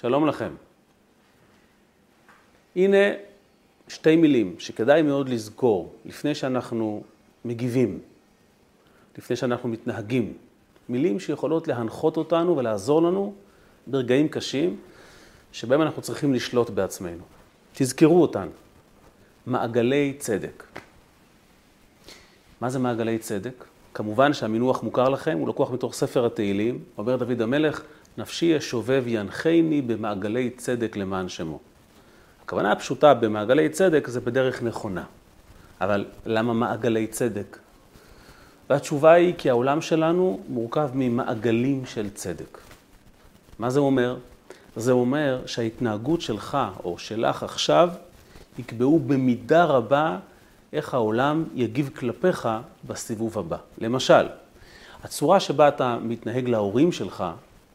שלום לכם. הנה שתי מילים שכדאי מאוד לזכור לפני שאנחנו מגיבים, לפני שאנחנו מתנהגים. מילים שיכולות להנחות אותנו ולעזור לנו ברגעים קשים שבהם אנחנו צריכים לשלוט בעצמנו. תזכרו אותן. מעגלי צדק. מה זה מעגלי צדק? כמובן שהמינוח מוכר לכם, הוא לקוח מתוך ספר התהילים, אומר דוד המלך, נפשי ישובב ינחני במעגלי צדק למען שמו. הכוונה הפשוטה במעגלי צדק זה בדרך נכונה. אבל למה מעגלי צדק? והתשובה היא כי העולם שלנו מורכב ממעגלים של צדק. מה זה אומר? זה אומר שההתנהגות שלך או שלך עכשיו יקבעו במידה רבה איך העולם יגיב כלפיך בסיבוב הבא. למשל, הצורה שבה אתה מתנהג להורים שלך,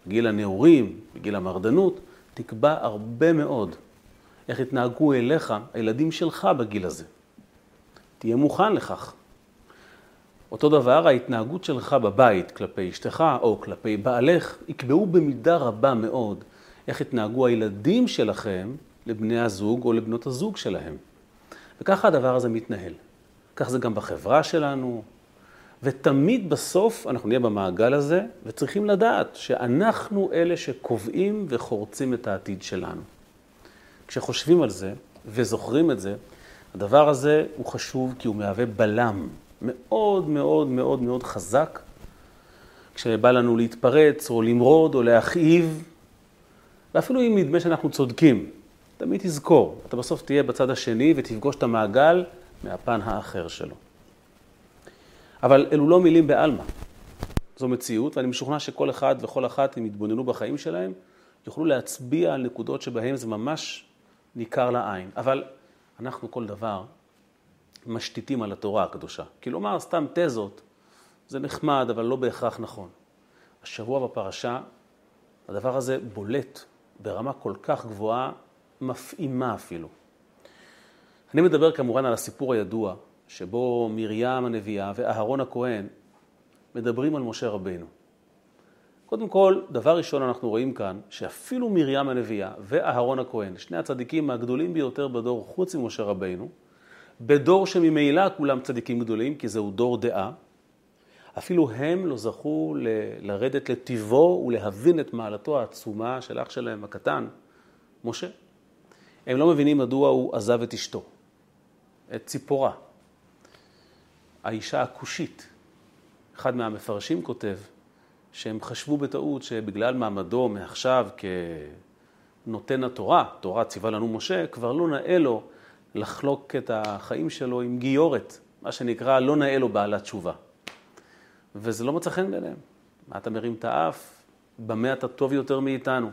בגיל הנעורים, בגיל המרדנות, תקבע הרבה מאוד איך יתנהגו אליך הילדים שלך בגיל הזה. תהיה מוכן לכך. אותו דבר, ההתנהגות שלך בבית כלפי אשתך או כלפי בעלך יקבעו במידה רבה מאוד איך יתנהגו הילדים שלכם לבני הזוג או לבנות הזוג שלהם. וככה הדבר הזה מתנהל. כך זה גם בחברה שלנו, ותמיד בסוף אנחנו נהיה במעגל הזה, וצריכים לדעת שאנחנו אלה שקובעים וחורצים את העתיד שלנו. כשחושבים על זה וזוכרים את זה, הדבר הזה הוא חשוב כי הוא מהווה בלם מאוד מאוד מאוד מאוד חזק, כשבא לנו להתפרץ או למרוד או להכאיב, ואפילו אם נדמה שאנחנו צודקים, תמיד תזכור, אתה בסוף תהיה בצד השני ותפגוש את המעגל מהפן האחר שלו. אבל אלו לא מילים בעלמא. זו מציאות, ואני משוכנע שכל אחד וכל אחת, אם יתבוננו בחיים שלהם, יוכלו להצביע על נקודות שבהן זה ממש ניכר לעין. אבל אנחנו כל דבר משתיתים על התורה הקדושה. כלומר, סתם תזות, זה נחמד, אבל לא בהכרח נכון. השבוע בפרשה, הדבר הזה בולט ברמה כל כך גבוהה, מפעימה אפילו. אני מדבר כמובן על הסיפור הידוע, שבו מרים הנביאה ואהרון הכהן מדברים על משה רבינו. קודם כל, דבר ראשון אנחנו רואים כאן, שאפילו מרים הנביאה ואהרון הכהן, שני הצדיקים הגדולים ביותר בדור חוץ ממשה רבינו, בדור שממילא כולם צדיקים גדולים, כי זהו דור דעה, אפילו הם לא זכו ל- לרדת לטיבו ולהבין את מעלתו העצומה של אח שלהם הקטן, משה. הם לא מבינים מדוע הוא עזב את אשתו, את ציפורה, האישה הכושית. אחד מהמפרשים כותב שהם חשבו בטעות שבגלל מעמדו מעכשיו כנותן התורה, תורה ציווה לנו משה, כבר לא נאה לו לחלוק את החיים שלו עם גיורת, מה שנקרא לא נאה לו בעלת תשובה. וזה לא מצא חן בעיניהם. מה אתה מרים את האף? במה אתה טוב יותר מאיתנו?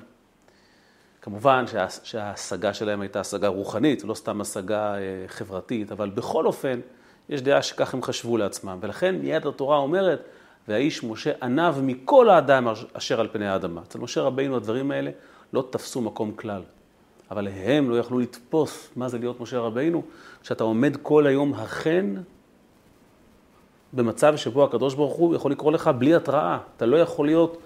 כמובן שה, שההשגה שלהם הייתה השגה רוחנית, לא סתם השגה אה, חברתית, אבל בכל אופן, יש דעה שכך הם חשבו לעצמם. ולכן מיד התורה אומרת, והאיש משה עניו מכל האדם אשר על פני האדמה. אצל משה רבינו הדברים האלה לא תפסו מקום כלל. אבל הם לא יכלו לתפוס מה זה להיות משה רבינו, כשאתה עומד כל היום החן במצב שבו הקדוש ברוך הוא יכול לקרוא לך בלי התראה. אתה לא יכול להיות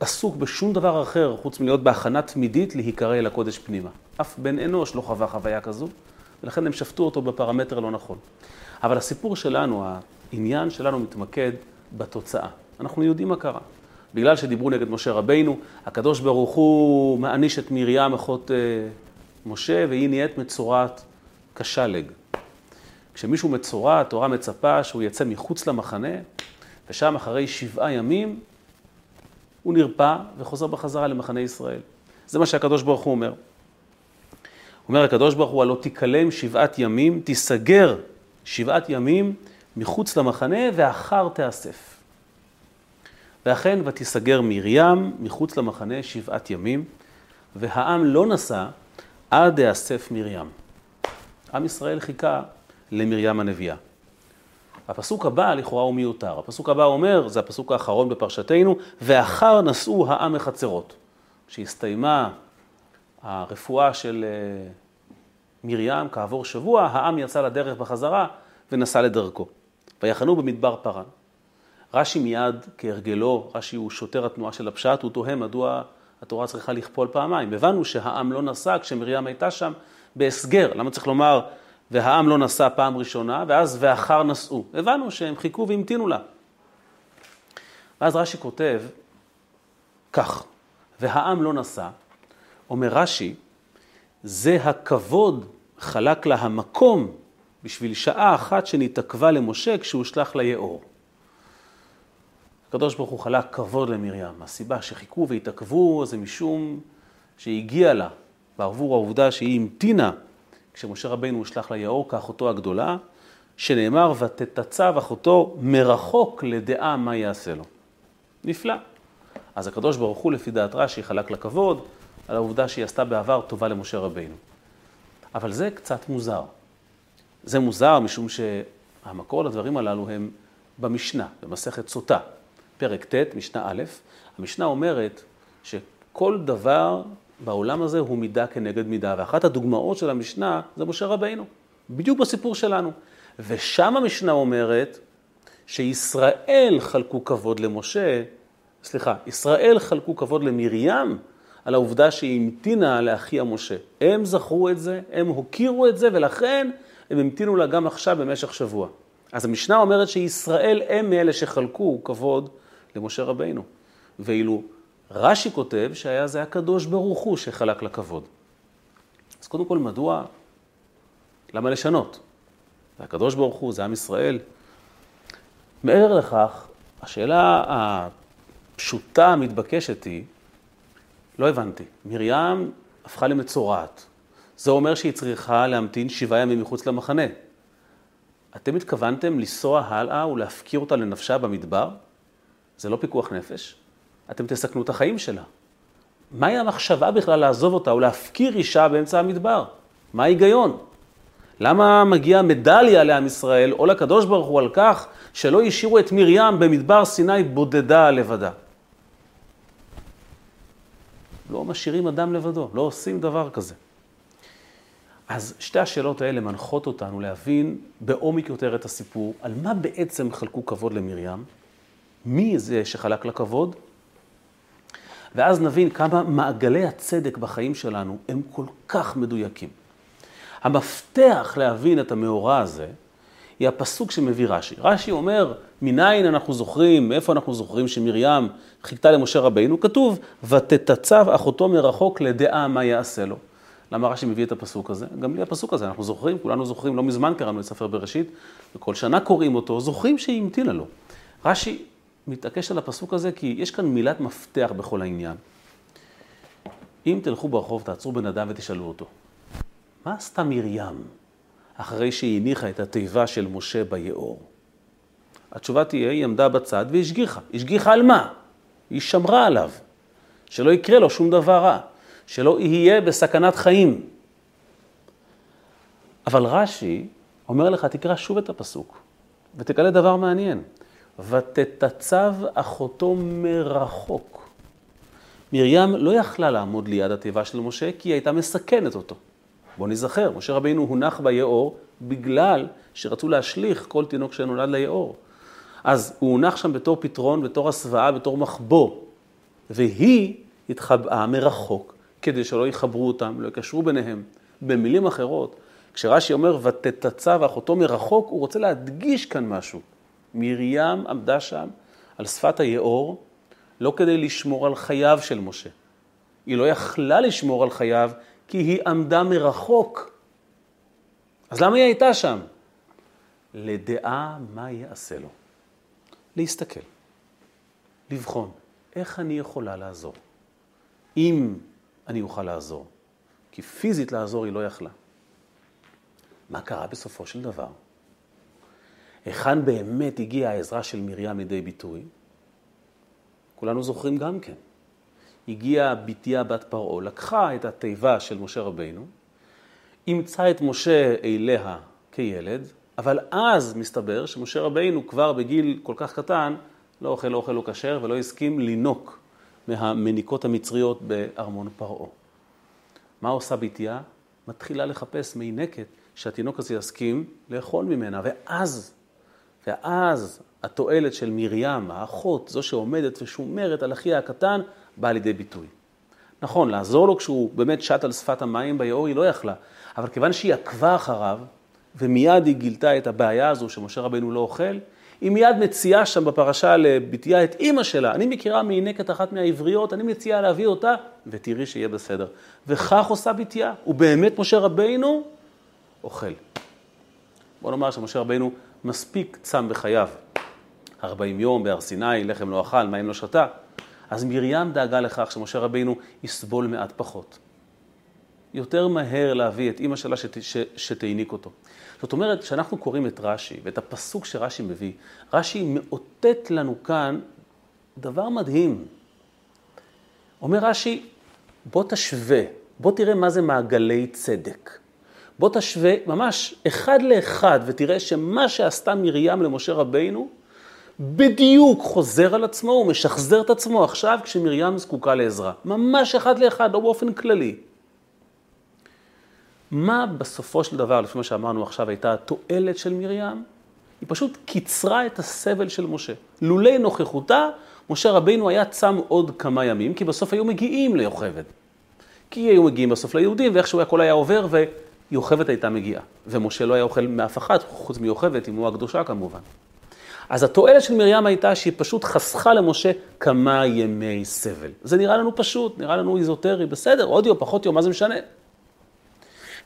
עסוק בשום דבר אחר חוץ מלהיות בהכנה תמידית להיקרא אל הקודש פנימה. אף בן אנוש לא חווה חוויה כזו, ולכן הם שפטו אותו בפרמטר לא נכון. אבל הסיפור שלנו, העניין שלנו מתמקד בתוצאה. אנחנו יודעים מה קרה. בגלל שדיברו נגד משה רבינו, הקדוש ברוך הוא מעניש את מרים אחות אה, משה, והיא נהיית מצורעת כשלג. כשמישהו מצורע, התורה מצפה שהוא יצא מחוץ למחנה, ושם אחרי שבעה ימים הוא נרפא וחוזר בחזרה למחנה ישראל. זה מה שהקדוש ברוך הוא אומר. אומר הקדוש ברוך הוא, הלא תיכלם שבעת ימים, תיסגר שבעת ימים מחוץ למחנה, ואחר תאסף. ואכן, ותיסגר מרים מחוץ למחנה שבעת ימים, והעם לא נסע עד דאסף מרים. עם ישראל חיכה למרים הנביאה. הפסוק הבא לכאורה הוא מיותר. הפסוק הבא אומר, זה הפסוק האחרון בפרשתנו, ואחר נשאו העם מחצרות. כשהסתיימה הרפואה של אה, מרים, כעבור שבוע, העם יצא לדרך בחזרה ונסע לדרכו. ויחנו במדבר פרן. רש"י מיד, כהרגלו, רש"י הוא שוטר התנועה של הפשט, הוא תוהה מדוע התורה צריכה לכפול פעמיים. הבנו שהעם לא נסע כשמרים הייתה שם בהסגר. למה צריך לומר, והעם לא נסע פעם ראשונה, ואז ואחר נסעו? הבנו שהם חיכו והמתינו לה. ואז רש"י כותב כך, והעם לא נסע, אומר רש"י, זה הכבוד חלק לה המקום בשביל שעה אחת שנתעכבה למשה כשהושלך ליאור. הקדוש ברוך הוא חלק כבוד למרים. הסיבה שחיכו והתעכבו זה משום שהגיע לה, בעבור העובדה שהיא המתינה כשמשה רבינו הושלך ליאור כאחותו הגדולה, שנאמר ותתצב אחותו מרחוק לדעה מה יעשה לו. נפלא. אז הקדוש ברוך הוא לפי דעת רש"י חלק לה כבוד על העובדה שהיא עשתה בעבר טובה למשה רבינו. אבל זה קצת מוזר. זה מוזר משום שהמקור לדברים הללו הם במשנה, במסכת סוטה. פרק ט', משנה א', המשנה אומרת שכל דבר בעולם הזה הוא מידה כנגד מידה, ואחת הדוגמאות של המשנה זה משה רבינו, בדיוק בסיפור שלנו. ושם המשנה אומרת שישראל חלקו כבוד למשה, סליחה, ישראל חלקו כבוד למרים על העובדה שהיא המתינה לאחיה משה. הם זכרו את זה, הם הוקירו את זה, ולכן הם המתינו לה גם עכשיו במשך שבוע. אז המשנה אומרת שישראל הם מאלה שחלקו כבוד למשה רבינו. ואילו רש"י כותב שהיה זה הקדוש ברוך הוא שחלק לכבוד. אז קודם כל, מדוע? למה לשנות? זה הקדוש ברוך הוא, זה עם ישראל. מעבר לכך, השאלה הפשוטה המתבקשת היא, לא הבנתי, מרים הפכה למצורעת. זה אומר שהיא צריכה להמתין שבעה ימים מחוץ למחנה. אתם התכוונתם לנסוע הלאה ולהפקיר אותה לנפשה במדבר? זה לא פיקוח נפש, אתם תסכנו את החיים שלה. מהי המחשבה בכלל לעזוב אותה או להפקיר אישה באמצע המדבר? מה ההיגיון? למה מגיעה מדליה לעם ישראל או לקדוש ברוך הוא על כך שלא השאירו את מרים במדבר סיני בודדה לבדה? לא משאירים אדם לבדו, לא עושים דבר כזה. אז שתי השאלות האלה מנחות אותנו להבין בעומק יותר את הסיפור, על מה בעצם חלקו כבוד למרים, מי זה שחלק לכבוד, ואז נבין כמה מעגלי הצדק בחיים שלנו הם כל כך מדויקים. המפתח להבין את המאורע הזה, היא הפסוק שמביא רש"י. רש"י אומר, מניין אנחנו זוכרים, מאיפה אנחנו זוכרים שמרים חיכתה למשה רבינו? כתוב, ותתצב אחותו מרחוק לדעה מה יעשה לו. למה רש"י מביא את הפסוק הזה? גם בלי הפסוק הזה, אנחנו זוכרים, כולנו זוכרים, לא מזמן קראנו את ספר בראשית, וכל שנה קוראים אותו, זוכרים שהיא המתינה לו. רש"י מתעקש על הפסוק הזה כי יש כאן מילת מפתח בכל העניין. אם תלכו ברחוב, תעצרו בן אדם ותשאלו אותו, מה עשתה מרים אחרי שהיא הניחה את התיבה של משה ביאור? התשובה תהיה, היא עמדה בצד והשגיחה. השגיחה על מה? היא שמרה עליו, שלא יקרה לו שום דבר רע, שלא יהיה בסכנת חיים. אבל רש"י אומר לך, תקרא שוב את הפסוק, ותגלה דבר מעניין. ותתצב אחותו מרחוק. מרים לא יכלה לעמוד ליד התיבה של משה, כי היא הייתה מסכנת אותו. בואו נזכר, משה רבינו הונח ביאור בגלל שרצו להשליך כל תינוק שנולד ליאור. אז הוא הונח שם בתור פתרון, בתור הסוואה, בתור מחבוא. והיא התחבאה מרחוק, כדי שלא יחברו אותם, לא יקשרו ביניהם. במילים אחרות, כשרש"י אומר ותתצב אחותו מרחוק, הוא רוצה להדגיש כאן משהו. מרים עמדה שם על שפת היאור, לא כדי לשמור על חייו של משה. היא לא יכלה לשמור על חייו, כי היא עמדה מרחוק. אז למה היא הייתה שם? לדעה מה יעשה לו. להסתכל, לבחון, איך אני יכולה לעזור. אם אני אוכל לעזור, כי פיזית לעזור היא לא יכלה. מה קרה בסופו של דבר? היכן באמת הגיעה העזרה של מרים לידי ביטוי? כולנו זוכרים גם כן. הגיעה בתיה בת פרעה, לקחה את התיבה של משה רבינו, אימצה את משה אליה כילד, אבל אז מסתבר שמשה רבינו כבר בגיל כל כך קטן לא אוכל אוכל לא כשר ולא הסכים לינוק מהמניקות המצריות בארמון פרעה. מה עושה בתיה? מתחילה לחפש מינקת שהתינוק הזה יסכים לאכול ממנה, ואז ואז התועלת של מרים, האחות, זו שעומדת ושומרת על אחיה הקטן, באה לידי ביטוי. נכון, לעזור לו כשהוא באמת שט על שפת המים ביאור, היא לא יכלה. אבל כיוון שהיא עקבה אחריו, ומיד היא גילתה את הבעיה הזו שמשה רבנו לא אוכל, היא מיד מציעה שם בפרשה לבתיה את אימא שלה. אני מכירה מינקת אחת מהעבריות, אני מציעה להביא אותה, ותראי שיהיה בסדר. וכך עושה בתיה, ובאמת משה רבנו אוכל. בוא נאמר שמשה רבנו מספיק צם בחייו. 40 יום בהר סיני, לחם לא אכל, מים לא שתה. אז מרים דאגה לכך שמשה רבינו יסבול מעט פחות. יותר מהר להביא את אימא שלה שת, ש, שתעניק אותו. זאת אומרת, כשאנחנו קוראים את רש"י ואת הפסוק שרש"י מביא, רש"י מאותת לנו כאן דבר מדהים. אומר רש"י, בוא תשווה, בוא תראה מה זה מעגלי צדק. בוא תשווה ממש אחד לאחד ותראה שמה שעשתה מרים למשה רבינו, בדיוק חוזר על עצמו ומשחזר את עצמו עכשיו כשמרים זקוקה לעזרה. ממש אחד לאחד, לא באופן כללי. מה בסופו של דבר, לפי מה שאמרנו עכשיו, הייתה התועלת של מרים? היא פשוט קיצרה את הסבל של משה. לולי נוכחותה, משה רבינו היה צם עוד כמה ימים, כי בסוף היו מגיעים ליוכבד. כי היו מגיעים בסוף ליהודים, ואיכשהו הכל היה עובר, ויוכבד הייתה מגיעה. ומשה לא היה אוכל מאף אחד, חוץ מיוכבד, אמו הקדושה כמובן. אז התועלת של מרים הייתה שהיא פשוט חסכה למשה כמה ימי סבל. זה נראה לנו פשוט, נראה לנו איזוטרי, בסדר, עוד יום, פחות יום, מה זה משנה?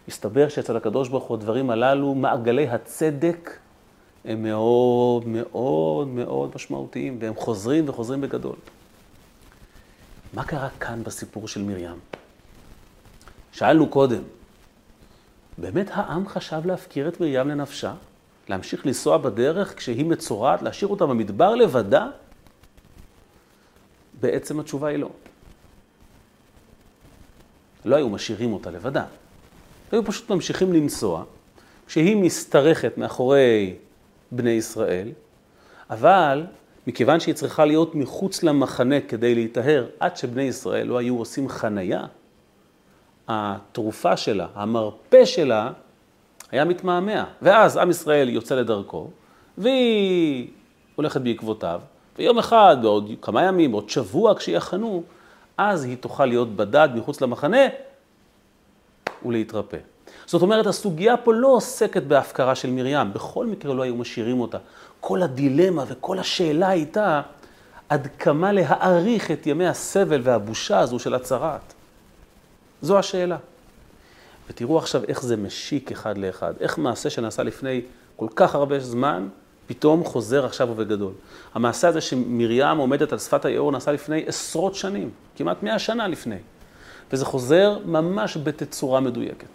מסתבר שאצל הקדוש ברוך הוא הדברים הללו, מעגלי הצדק, הם מאוד מאוד מאוד משמעותיים, והם חוזרים וחוזרים בגדול. מה קרה כאן בסיפור של מרים? שאלנו קודם, באמת העם חשב להפקיר את מרים לנפשה? להמשיך לנסוע בדרך כשהיא מצורעת, להשאיר אותה במדבר לבדה? בעצם התשובה היא לא. לא היו משאירים אותה לבדה. היו פשוט ממשיכים לנסוע, כשהיא משתרכת מאחורי בני ישראל, אבל מכיוון שהיא צריכה להיות מחוץ למחנה כדי להיטהר, עד שבני ישראל לא היו עושים חנייה, התרופה שלה, המרפא שלה, היה מתמהמה. ואז עם ישראל יוצא לדרכו, והיא הולכת בעקבותיו, ויום אחד, בעוד כמה ימים, בעוד שבוע כשיחנו, אז היא תוכל להיות בדד מחוץ למחנה ולהתרפא. זאת אומרת, הסוגיה פה לא עוסקת בהפקרה של מרים, בכל מקרה לא היו משאירים אותה. כל הדילמה וכל השאלה הייתה עד כמה להעריך את ימי הסבל והבושה הזו של הצרעת. זו השאלה. ותראו עכשיו איך זה משיק אחד לאחד, איך מעשה שנעשה לפני כל כך הרבה זמן, פתאום חוזר עכשיו ובגדול. המעשה הזה שמרים עומדת על שפת היאור נעשה לפני עשרות שנים, כמעט מאה שנה לפני. וזה חוזר ממש בתצורה מדויקת.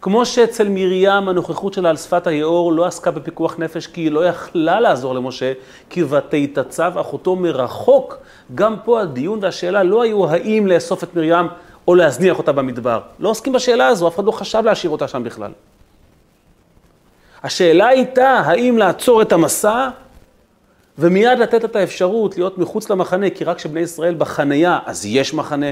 כמו שאצל מרים הנוכחות שלה על שפת היאור לא עסקה בפיקוח נפש כי היא לא יכלה לעזור למשה, כי ותתצב אחותו מרחוק, גם פה הדיון והשאלה לא היו האם לאסוף את מרים או להזניח אותה במדבר. לא עוסקים בשאלה הזו, אף אחד לא חשב להשאיר אותה שם בכלל. השאלה הייתה האם לעצור את המסע ומיד לתת את האפשרות להיות מחוץ למחנה, כי רק כשבני ישראל בחנייה, אז יש מחנה,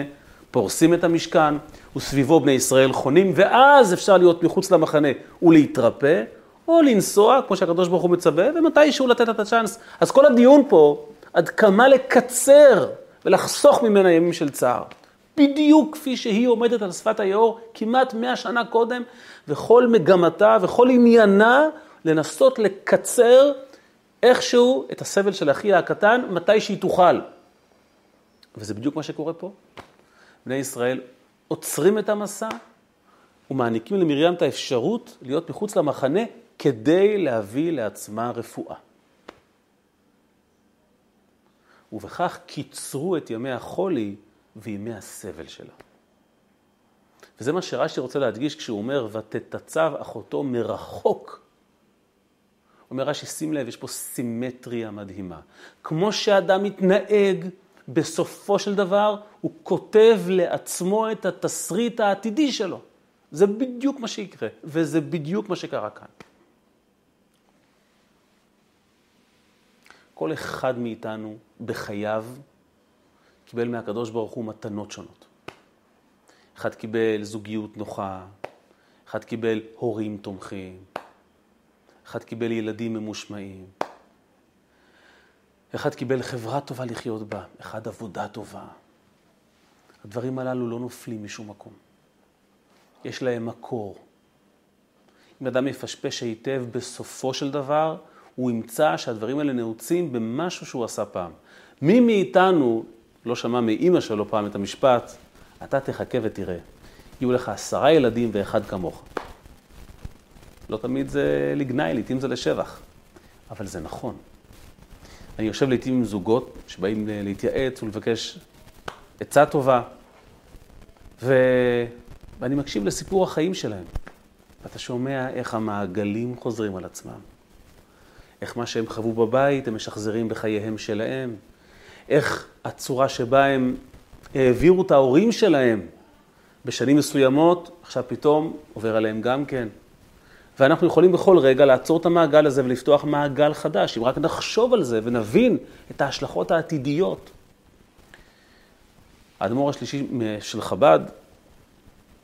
פורסים את המשכן, וסביבו בני ישראל חונים, ואז אפשר להיות מחוץ למחנה ולהתרפא, או לנסוע, כמו שהקדוש ברוך הוא מצווה, ומתישהו לתת את הצ'אנס. אז כל הדיון פה, עד כמה לקצר ולחסוך ממנה ימים של צער. בדיוק כפי שהיא עומדת על שפת היאור כמעט מאה שנה קודם, וכל מגמתה וכל עניינה לנסות לקצר איכשהו את הסבל של אחיה הקטן, מתי שהיא תוכל. וזה בדיוק מה שקורה פה. בני ישראל עוצרים את המסע ומעניקים למרים את האפשרות להיות מחוץ למחנה כדי להביא לעצמה רפואה. ובכך קיצרו את ימי החולי וימי הסבל שלה. וזה מה שרש"י רוצה להדגיש כשהוא אומר, ותתצב אחותו מרחוק. אומר רש"י, שים לב, יש פה סימטריה מדהימה. כמו שאדם מתנהג בסופו של דבר הוא כותב לעצמו את התסריט העתידי שלו. זה בדיוק מה שיקרה, וזה בדיוק מה שקרה כאן. כל אחד מאיתנו בחייו קיבל מהקדוש ברוך הוא מתנות שונות. אחד קיבל זוגיות נוחה, אחד קיבל הורים תומכים, אחד קיבל ילדים ממושמעים, אחד קיבל חברה טובה לחיות בה, אחד עבודה טובה. הדברים הללו לא נופלים משום מקום. יש להם מקור. אם אדם יפשפש היטב, בסופו של דבר הוא ימצא שהדברים האלה נעוצים במשהו שהוא עשה פעם. מי מאיתנו לא שמע מאימא שלו פעם את המשפט, אתה תחכה ותראה, יהיו לך עשרה ילדים ואחד כמוך. לא תמיד זה לגנאי, לעתים זה לשבח, אבל זה נכון. אני יושב לעתים עם זוגות שבאים להתייעץ ולבקש עצה טובה, ו... ואני מקשיב לסיפור החיים שלהם. ואתה שומע איך המעגלים חוזרים על עצמם. איך מה שהם חוו בבית, הם משחזרים בחייהם שלהם. איך הצורה שבה הם העבירו את ההורים שלהם בשנים מסוימות, עכשיו פתאום עובר עליהם גם כן. ואנחנו יכולים בכל רגע לעצור את המעגל הזה ולפתוח מעגל חדש, אם רק נחשוב על זה ונבין את ההשלכות העתידיות. האדמו"ר השלישי של חב"ד,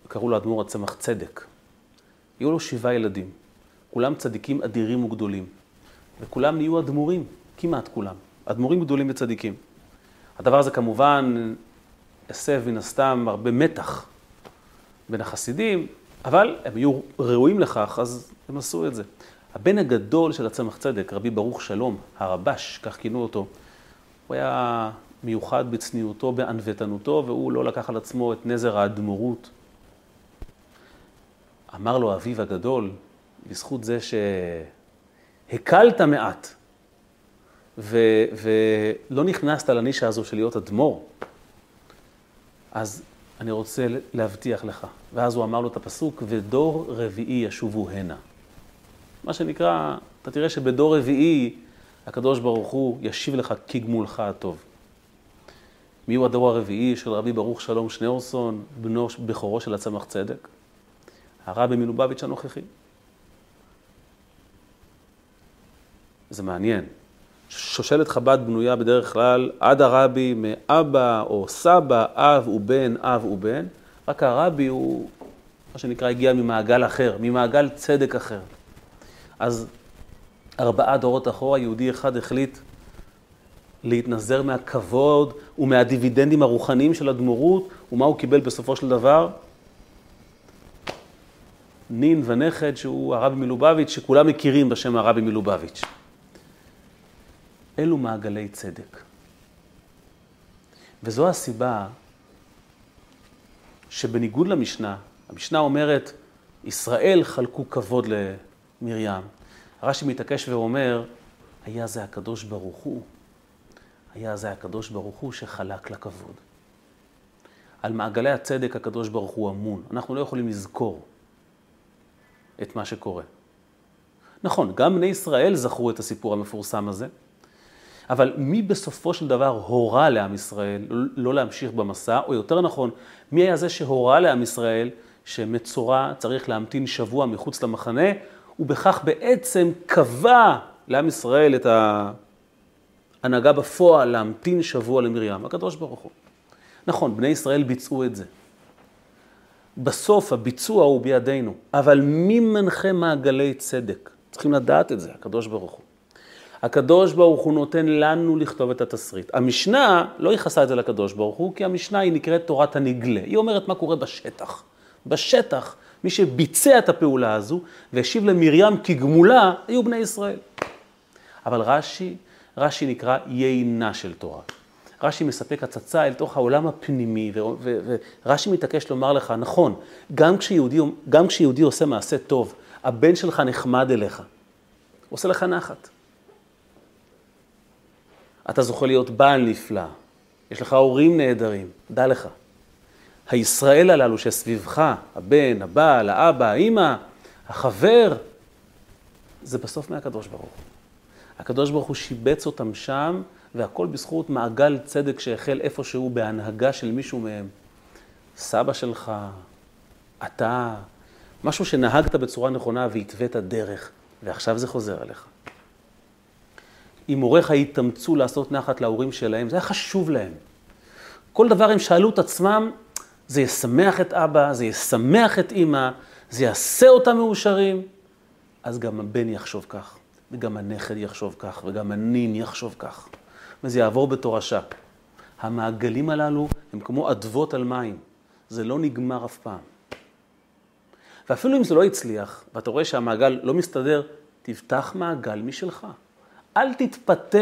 קראו לו אדמו"ר הצמח צדק. היו לו שבעה ילדים, כולם צדיקים אדירים וגדולים, וכולם נהיו אדמו"רים, כמעט כולם, אדמו"רים גדולים וצדיקים. הדבר הזה כמובן הסב מן הסתם הרבה מתח בין החסידים, אבל הם היו ראויים לכך, אז הם עשו את זה. הבן הגדול של הצמח צדק, רבי ברוך שלום, הרבש, כך כינו אותו, הוא היה מיוחד בצניעותו, בענוותנותו, והוא לא לקח על עצמו את נזר האדמו"רות. אמר לו אביו הגדול, בזכות זה שהקלת מעט, ו- ולא נכנסת לנישה הזו של להיות אדמו"ר, אז אני רוצה להבטיח לך. ואז הוא אמר לו את הפסוק, ודור רביעי ישובו הנה. מה שנקרא, אתה תראה שבדור רביעי הקדוש ברוך הוא ישיב לך כגמולך הטוב. מי הוא הדור הרביעי של רבי ברוך שלום שניאורסון, בנו בכורו של הצמח צדק? הרבי מלובביץ' הנוכחי. זה מעניין. שושלת חב"ד בנויה בדרך כלל עד הרבי מאבא או סבא, אב ובן, אב ובן, רק הרבי הוא, מה שנקרא, הגיע ממעגל אחר, ממעגל צדק אחר. אז ארבעה דורות אחורה, יהודי אחד החליט להתנזר מהכבוד ומהדיבידנדים הרוחניים של הדמורות, ומה הוא קיבל בסופו של דבר? נין ונכד שהוא הרבי מלובביץ', שכולם מכירים בשם הרבי מלובביץ'. אלו מעגלי צדק. וזו הסיבה שבניגוד למשנה, המשנה אומרת, ישראל חלקו כבוד למרים. רש"י מתעקש ואומר, היה זה הקדוש ברוך הוא, היה זה הקדוש ברוך הוא שחלק לכבוד. על מעגלי הצדק הקדוש ברוך הוא אמון. אנחנו לא יכולים לזכור את מה שקורה. נכון, גם בני ישראל זכרו את הסיפור המפורסם הזה, אבל מי בסופו של דבר הורה לעם ישראל לא להמשיך במסע, או יותר נכון, מי היה זה שהורה לעם ישראל שמצורע צריך להמתין שבוע מחוץ למחנה, ובכך בעצם קבע לעם ישראל את ההנהגה בפועל להמתין שבוע למרים, הקדוש ברוך הוא. נכון, בני ישראל ביצעו את זה. בסוף הביצוע הוא בידינו, אבל מי מנחה מעגלי צדק? צריכים לדעת את זה, הקדוש ברוך הוא. הקדוש ברוך הוא נותן לנו לכתוב את התסריט. המשנה לא ייחסה את זה לקדוש ברוך הוא, כי המשנה היא נקראת תורת הנגלה. היא אומרת מה קורה בשטח. בשטח, מי שביצע את הפעולה הזו והשיב למרים כגמולה, היו בני ישראל. אבל רש"י, רש"י נקרא יינה של תורה. רש"י מספק הצצה אל תוך העולם הפנימי, ורש"י מתעקש לומר לך, נכון, גם כשיהודי, גם כשיהודי עושה מעשה טוב, הבן שלך נחמד אליך, הוא עושה לך נחת. אתה זוכה להיות בעל נפלא, יש לך הורים נהדרים, דע לך. הישראל הללו שסביבך, הבן, הבעל, האבא, האימא, החבר, זה בסוף מהקדוש ברוך הוא. הקדוש ברוך הוא שיבץ אותם שם, והכל בזכות מעגל צדק שהחל איפשהו בהנהגה של מישהו מהם. סבא שלך, אתה, משהו שנהגת בצורה נכונה והתווית דרך, ועכשיו זה חוזר אליך. אם הוריך יתאמצו לעשות נחת להורים שלהם, זה היה חשוב להם. כל דבר הם שאלו את עצמם, זה ישמח את אבא, זה ישמח את אימא, זה יעשה אותם מאושרים, אז גם הבן יחשוב כך, וגם הנכד יחשוב כך, וגם הנין יחשוב כך. וזה יעבור בתורשה. המעגלים הללו הם כמו אדוות על מים, זה לא נגמר אף פעם. ואפילו אם זה לא הצליח, ואתה רואה שהמעגל לא מסתדר, תפתח מעגל משלך. אל תתפתה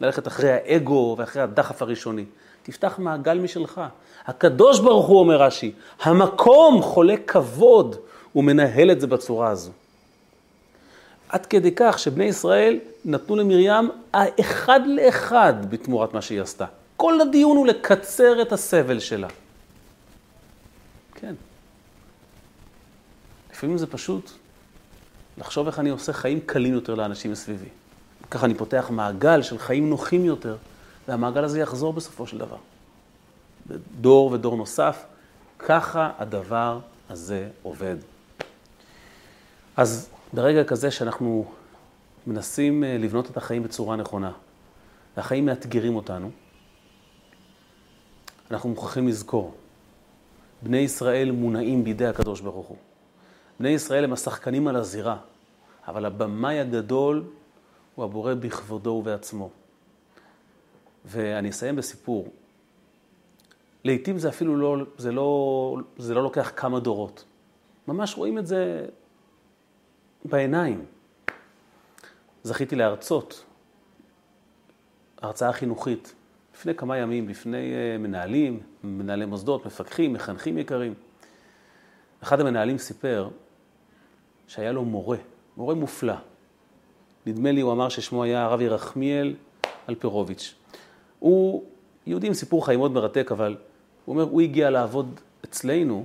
ללכת אחרי האגו ואחרי הדחף הראשוני. תפתח מעגל משלך. הקדוש ברוך הוא, אומר רש"י, המקום חולה כבוד, הוא מנהל את זה בצורה הזו. עד כדי כך שבני ישראל נתנו למרים האחד לאחד בתמורת מה שהיא עשתה. כל הדיון הוא לקצר את הסבל שלה. כן. לפעמים זה פשוט לחשוב איך אני עושה חיים קלים יותר לאנשים מסביבי. ככה אני פותח מעגל של חיים נוחים יותר, והמעגל הזה יחזור בסופו של דבר. דור ודור נוסף, ככה הדבר הזה עובד. אז ברגע כזה שאנחנו מנסים אה, לבנות את החיים בצורה נכונה, והחיים מאתגרים אותנו, אנחנו מוכרחים לזכור, בני ישראל מונעים בידי הקדוש ברוך הוא. בני ישראל הם השחקנים על הזירה, אבל הבמאי הגדול הוא הבורא בכבודו ובעצמו. ואני אסיים בסיפור. לעתים זה אפילו לא, זה לא, זה לא לוקח כמה דורות. ממש רואים את זה בעיניים. זכיתי להרצות, הרצאה חינוכית, לפני כמה ימים, בפני אה, מנהלים, מנהלי מוסדות, מפקחים, מחנכים יקרים. אחד המנהלים סיפר שהיה לו מורה, מורה מופלא. נדמה לי, הוא אמר ששמו היה הרב ירחמיאל אלפרוביץ'. הוא יהודי עם סיפור חיים מאוד מרתק, אבל הוא אומר, הוא הגיע לעבוד אצלנו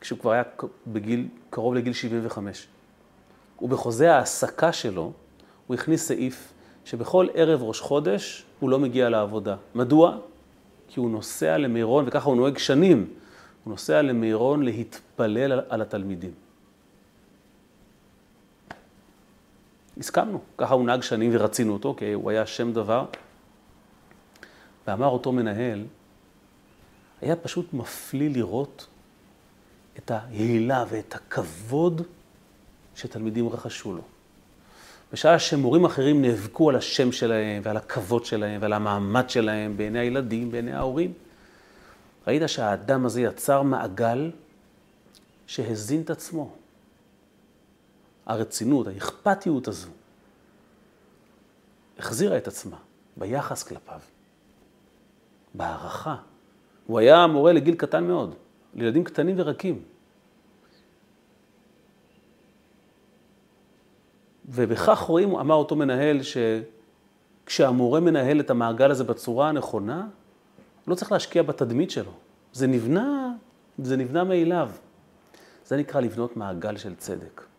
כשהוא כבר היה בגיל, קרוב לגיל 75. ובחוזה ההעסקה שלו, הוא הכניס סעיף שבכל ערב ראש חודש הוא לא מגיע לעבודה. מדוע? כי הוא נוסע למירון, וככה הוא נוהג שנים, הוא נוסע למירון להתפלל על, התלמידים. הסכמנו, ככה הוא נהג שנים ורצינו אותו, כי הוא היה שם דבר. ואמר אותו מנהל, היה פשוט מפליא לראות את ההילה ואת הכבוד שתלמידים רכשו לו. בשעה שמורים אחרים נאבקו על השם שלהם ועל הכבוד שלהם ועל המעמד שלהם בעיני הילדים, בעיני ההורים, ראית שהאדם הזה יצר מעגל שהזין את עצמו. הרצינות, האכפתיות הזו, החזירה את עצמה ביחס כלפיו, בהערכה. הוא היה מורה לגיל קטן מאוד, לילדים קטנים ורקים. ובכך רואים, אמר אותו מנהל, שכשהמורה מנהל את המעגל הזה בצורה הנכונה, לא צריך להשקיע בתדמית שלו. זה נבנה, זה נבנה מאליו. זה נקרא לבנות מעגל של צדק.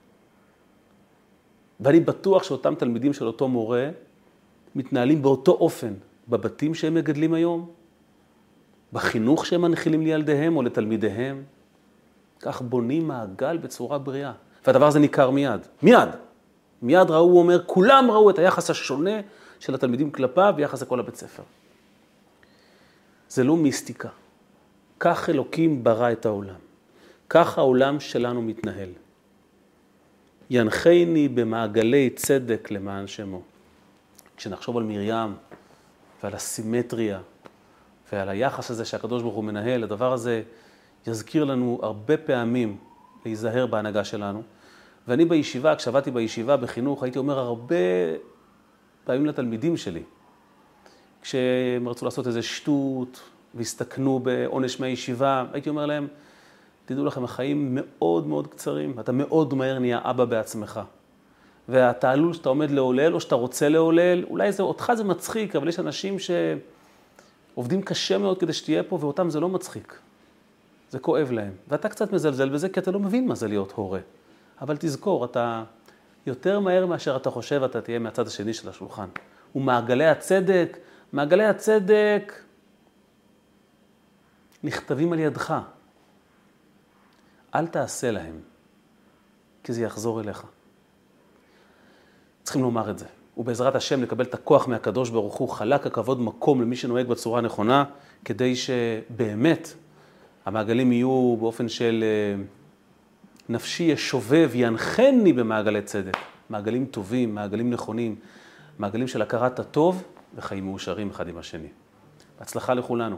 ואני בטוח שאותם תלמידים של אותו מורה מתנהלים באותו אופן בבתים שהם מגדלים היום, בחינוך שהם מנחילים לילדיהם או לתלמידיהם. כך בונים מעגל בצורה בריאה. והדבר הזה ניכר מיד. מיד. מיד ראו, הוא אומר, כולם ראו את היחס השונה של התלמידים כלפיו ביחס לכל הבית ספר. זה לא מיסטיקה. כך אלוקים ברא את העולם. כך העולם שלנו מתנהל. ינחני במעגלי צדק למען שמו. כשנחשוב על מרים ועל הסימטריה ועל היחס הזה שהקדוש ברוך הוא מנהל, הדבר הזה יזכיר לנו הרבה פעמים להיזהר בהנהגה שלנו. ואני בישיבה, כשעבדתי בישיבה בחינוך, הייתי אומר הרבה פעמים לתלמידים שלי, כשהם רצו לעשות איזה שטות והסתכנו בעונש מהישיבה, הייתי אומר להם, תדעו לכם, החיים מאוד מאוד קצרים, אתה מאוד מהר נהיה אבא בעצמך. והתעלול שאתה עומד לעולל, או שאתה רוצה לעולל, אולי זה, אותך זה מצחיק, אבל יש אנשים שעובדים קשה מאוד כדי שתהיה פה, ואותם זה לא מצחיק. זה כואב להם. ואתה קצת מזלזל בזה, כי אתה לא מבין מה זה להיות הורה. אבל תזכור, אתה יותר מהר מאשר אתה חושב, אתה תהיה מהצד השני של השולחן. ומעגלי הצדק, מעגלי הצדק נכתבים על ידך. אל תעשה להם, כי זה יחזור אליך. צריכים לומר את זה. ובעזרת השם לקבל את הכוח מהקדוש ברוך הוא, חלק הכבוד מקום למי שנוהג בצורה הנכונה, כדי שבאמת המעגלים יהיו באופן של אה, נפשי ישובב, ינחני במעגלי צדק. מעגלים טובים, מעגלים נכונים, מעגלים של הכרת הטוב וחיים מאושרים אחד עם השני. בהצלחה לכולנו.